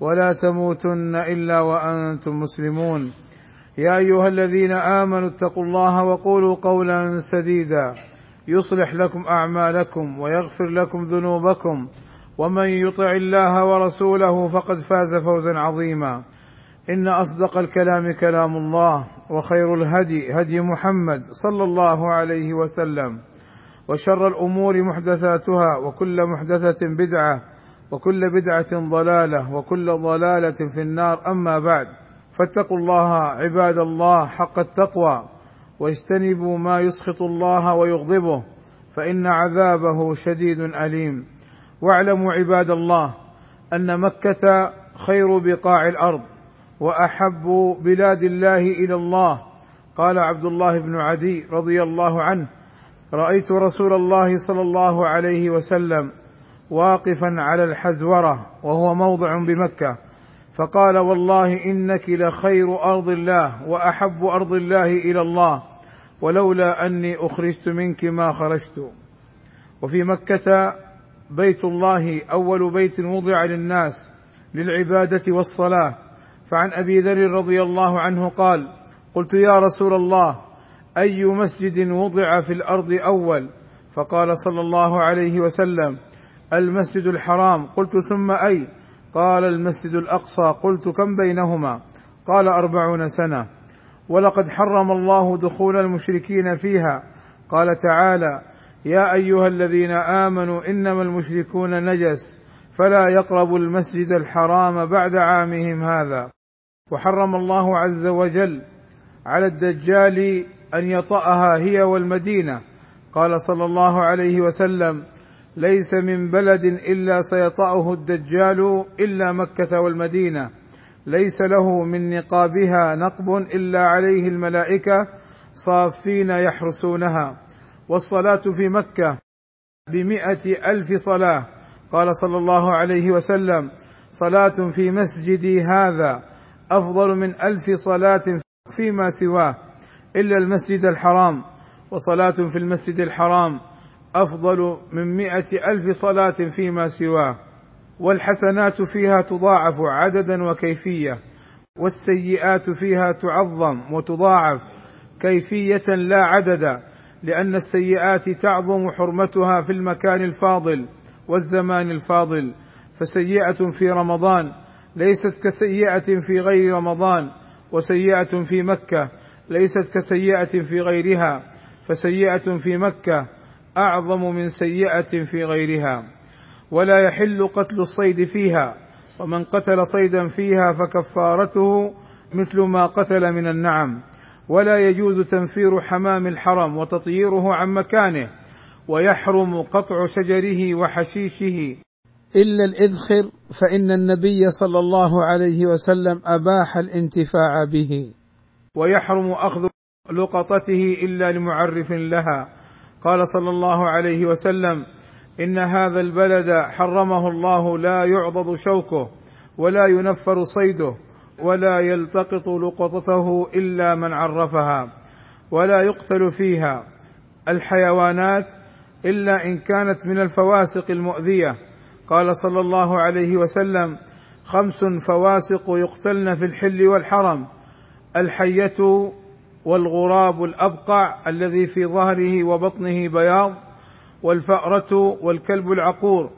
ولا تموتن إلا وأنتم مسلمون. يا أيها الذين آمنوا اتقوا الله وقولوا قولا سديدا. يصلح لكم أعمالكم ويغفر لكم ذنوبكم. ومن يطع الله ورسوله فقد فاز فوزا عظيما. إن أصدق الكلام كلام الله وخير الهدي هدي محمد صلى الله عليه وسلم. وشر الأمور محدثاتها وكل محدثة بدعة وكل بدعة ضلالة وكل ضلالة في النار. أما بعد فاتقوا الله عباد الله حق التقوى واجتنبوا ما يسخط الله ويغضبه فإن عذابه شديد أليم. واعلموا عباد الله أن مكة خير بقاع الأرض وأحب بلاد الله إلى الله. قال عبد الله بن عدي رضي الله عنه رأيت رسول الله صلى الله عليه وسلم واقفا على الحزورة وهو موضع بمكة. فقال والله إنك لخير أرض الله وأحب أرض الله إلى الله ولولا أني أخرجت منك ما خرجت. وفي مكة بيت الله أول بيت وضع للناس للعبادة والصلاة. فعن أبي ذر رضي الله عنه قال قلت يا رسول الله أي مسجد وضع في الأرض أول؟ فقال صلى الله عليه وسلم المسجد الحرام. قلت ثم أي؟ قال المسجد الأقصى. قلت كم بينهما؟ قال أربعون سنة. ولقد حرم الله دخول المشركين فيها. قال تعالى يا أيها الذين آمنوا إنما المشركون نجس فلا يقربوا المسجد الحرام بعد عامهم هذا. وحرم الله عز وجل على الدجال أن يطأها هي والمدينة. قال صلى الله عليه وسلم ليس من بلد إلا سيطأه الدجال إلا مكة والمدينة. ليس له من نقابها نقب إلا عليه الملائكة صافين يحرسونها. والصلاة في مكة بمائه ألف صلاة. قال صلى الله عليه وسلم صلاة في مسجدي هذا أفضل من ألف صلاة فيما سواه إلا المسجد الحرام. وصلاة في المسجد الحرام أفضل من مائه ألف صلاة فيما سواه والحسنات فيها تضاعف عددا وكيفية والسيئات فيها تعظم وتضاعف كيفية لا عددا لأن السيئات تعظم حرمتها في المكان الفاضل والزمان الفاضل فسيئة في رمضان ليست كسيئة في غير رمضان وسيئة في مكة ليست كسيئة في غيرها فسيئة في مكة أعظم من سيئة في غيرها ولا يحل قتل الصيد فيها ومن قتل صيدا فيها فكفارته مثل ما قتل من النعم ولا يجوز تنفير حمام الحرم وتطييره عن مكانه ويحرم قطع شجره وحشيشه. إلا الإذخر فإن النبي صلى الله عليه وسلم أباح الانتفاع به. ويحرم أخذ لقطته إلا لمعرف لها. قال صلى الله عليه وسلم إن هذا البلد حرمه الله لا يعضد شوكه ولا ينفر صيده ولا يلتقط لقطته إلا من عرفها ولا يقتل فيها الحيوانات إلا إن كانت من الفواسق المؤذية. قال صلى الله عليه وسلم خمس فواسق يقتلن في الحل والحرم الحية والغراب الأبقع الذي في ظهره وبطنه بياض والفأرة والكلب العقور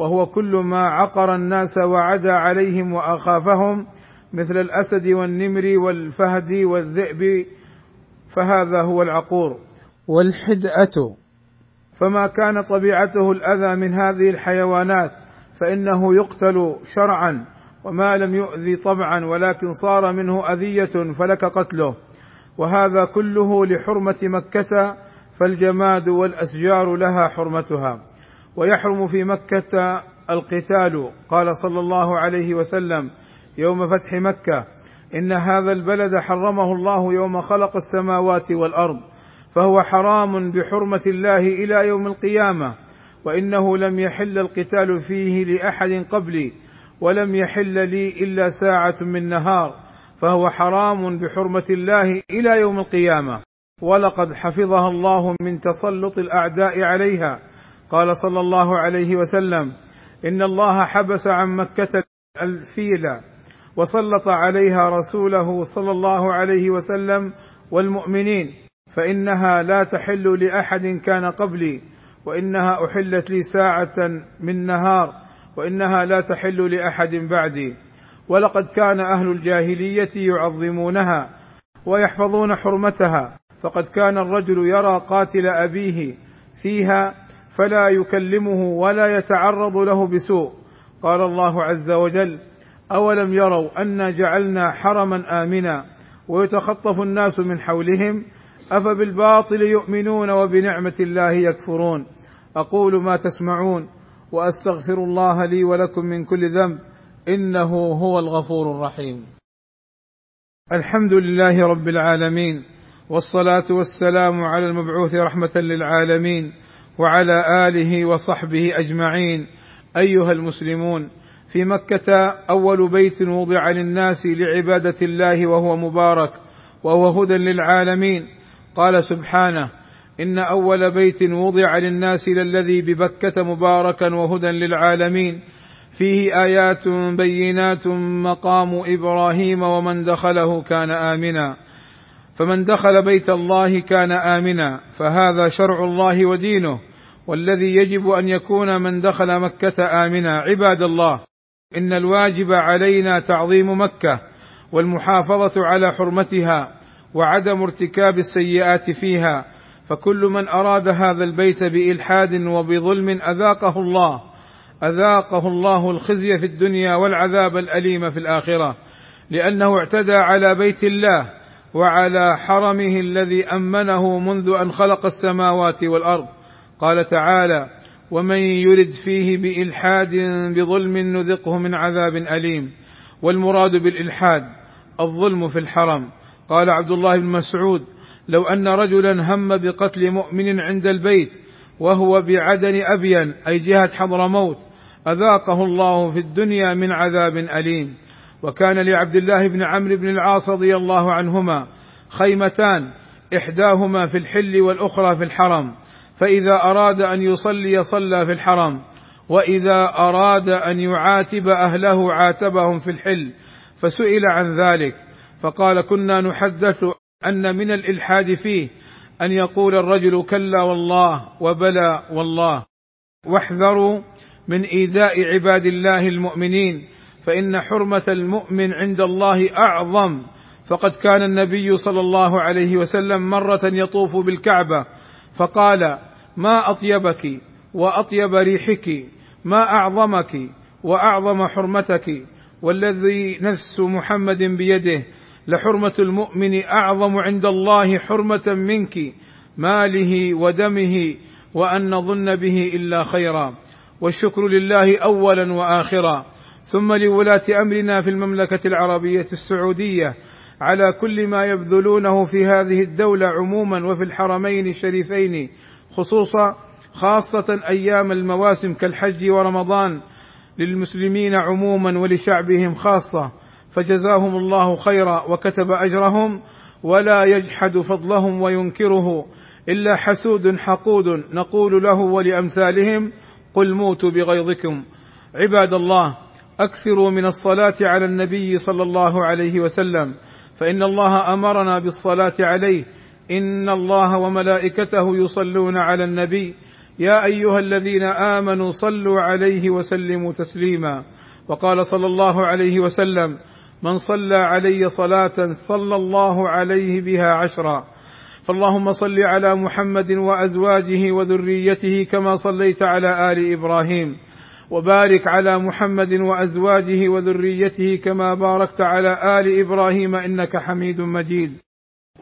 وهو كل ما عقر الناس وعدا عليهم وأخافهم مثل الأسد والنمر والفهد والذئب فهذا هو العقور. والحدأة. فما كان طبيعته الأذى من هذه الحيوانات فإنه يقتل شرعا وما لم يؤذي طبعا ولكن صار منه أذية فلك قتله. وهذا كله لحرمة مكة فالجماد والأشجار لها حرمتها. ويحرم في مكة القتال قال صلى الله عليه وسلم يوم فتح مكة. إن هذا البلد حرمه الله يوم خلق السماوات والأرض فهو حرام بحرمة الله إلى يوم القيامة. وإنه لم يحل القتال فيه لأحد قبلي ولم يحل لي إلا ساعة من نهار. فهو حرام بحرمة الله إلى يوم القيامة. ولقد حفظها الله من تسلط الأعداء عليها. قال صلى الله عليه وسلم إن الله حبس عن مكة الفيل وسلط عليها رسوله صلى الله عليه وسلم والمؤمنين فإنها لا تحل لأحد كان قبلي وإنها أحلت لي ساعة من نهار وإنها لا تحل لأحد بعدي. ولقد كان أهل الجاهلية يعظمونها ويحفظون حرمتها فقد كان الرجل يرى قاتل أبيه فيها فلا يكلمه ولا يتعرض له بسوء. قال الله عز وجل أولم يروا انا جعلنا حرما آمنا ويتخطف الناس من حولهم أفبالباطل يؤمنون وبنعمة الله يكفرون؟ أقول ما تسمعون وأستغفر الله لي ولكم من كل ذنب إنه هو الغفور الرحيم. الحمد لله رب العالمين والصلاة والسلام على المبعوث رحمة للعالمين وعلى آله وصحبه أجمعين. أيها المسلمون في مكة أول بيت وضع للناس لعبادة الله وهو مبارك وهو هدى للعالمين. قال سبحانه إن أول بيت وضع للناس للذي ببكة مباركا وهدى للعالمين. فيه آيات بينات مقام إبراهيم ومن دخله كان آمنا. فمن دخل بيت الله كان آمنا. فهذا شرع الله ودينه. والذي يجب أن يكون من دخل مكة آمنا. عباد الله إن الواجب علينا تعظيم مكة والمحافظة على حرمتها وعدم ارتكاب السيئات فيها. فكل من أراد هذا البيت بإلحاد وبظلم أذاقه الله. أذاقه الله الخزي في الدنيا والعذاب الأليم في الآخرة لأنه اعتدى على بيت الله وعلى حرمه الذي أمنه منذ أن خلق السماوات والأرض. قال تعالى ومن يرد فيه بإلحاد بظلم نذقه من عذاب أليم. والمراد بالإلحاد الظلم في الحرم. قال عبد الله بن مسعود لو أن رجلا هم بقتل مؤمن عند البيت وهو بعدن أبين أي جهة حضرموت أذاقه الله في الدنيا من عذاب أليم. وكان لعبد الله بن عمرو بن العاص رضي الله عنهما خيمتان إحداهما في الحل والأخرى في الحرم فإذا أراد أن يصلي صلى في الحرم وإذا أراد أن يعاتب أهله عاتبهم في الحل فسئل عن ذلك. فقال كنا نحدث أن من الإلحاد فيه أن يقول الرجل كلا والله وبلى والله. واحذروا من إيذاء عباد الله المؤمنين فإن حرمة المؤمن عند الله أعظم. فقد كان النبي صلى الله عليه وسلم مرة يطوف بالكعبة فقال ما أطيبك وأطيب ريحك ما أعظمك وأعظم حرمتك والذي نفس محمد بيده لحرمة المؤمن أعظم عند الله حرمة منك ماله ودمه وأن نظن به إلا خيرا. والشكر لله اولا واخرا. ثم لولاة أمرنا في المملكة العربية السعودية. على كل ما يبذلونه في هذه الدولة عموما وفي الحرمين الشريفين خصوصا خاصة أيام المواسم كالحج ورمضان للمسلمين عموما ولشعبهم خاصة. فجزاهم الله خيرا وكتب أجرهم ولا يجحد فضلهم وينكره إلا حسود حقود. نقول له ولأمثالهم قل موتوا بغيظكم. عباد الله أكثروا من الصلاة على النبي صلى الله عليه وسلم فإن الله أمرنا بالصلاة عليه. إن الله وملائكته يصلون على النبي. يا أيها الذين آمنوا صلوا عليه وسلموا تسليما. وقال صلى الله عليه وسلم من صلى علي صلاة صلى الله عليه بها عشرا. فاللهم صل على محمد وأزواجه وذريته كما صليت على آل إبراهيم. وبارك على محمد وأزواجه وذريته كما باركت على آل إبراهيم إنك حميد مجيد.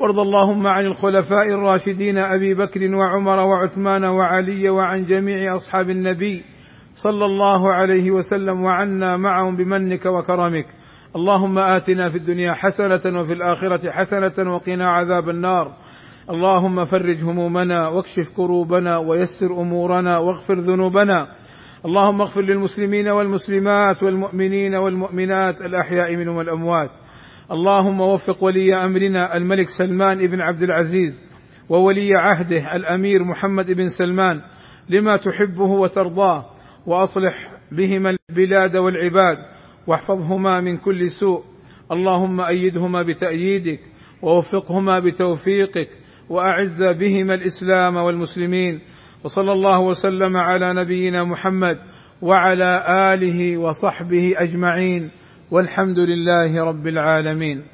وارض اللهم عن الخلفاء الراشدين أبي بكر وعمر وعثمان وعلي وعن جميع أصحاب النبي صلى الله عليه وسلم وعنا معهم بمنك وكرمك. اللهم آتنا في الدنيا حسنة وفي الآخرة حسنة وقنا عذاب النار. اللهم فرج همومنا واكشف كروبنا ويسر أمورنا واغفر ذنوبنا. اللهم اغفر للمسلمين والمسلمات والمؤمنين والمؤمنات الأحياء منهم والأموات. اللهم وفق ولي أمرنا الملك سلمان بن عبد العزيز وولي عهده الأمير محمد بن سلمان لما تحبه وترضاه وأصلح بهما البلاد والعباد. واحفظهما من كل سوء. اللهم أيدهما بتأييدك ووفقهما بتوفيقك وأعز بهما الإسلام والمسلمين. وصلى الله وسلم على نبينا محمد وعلى آله وصحبه أجمعين. والحمد لله رب العالمين.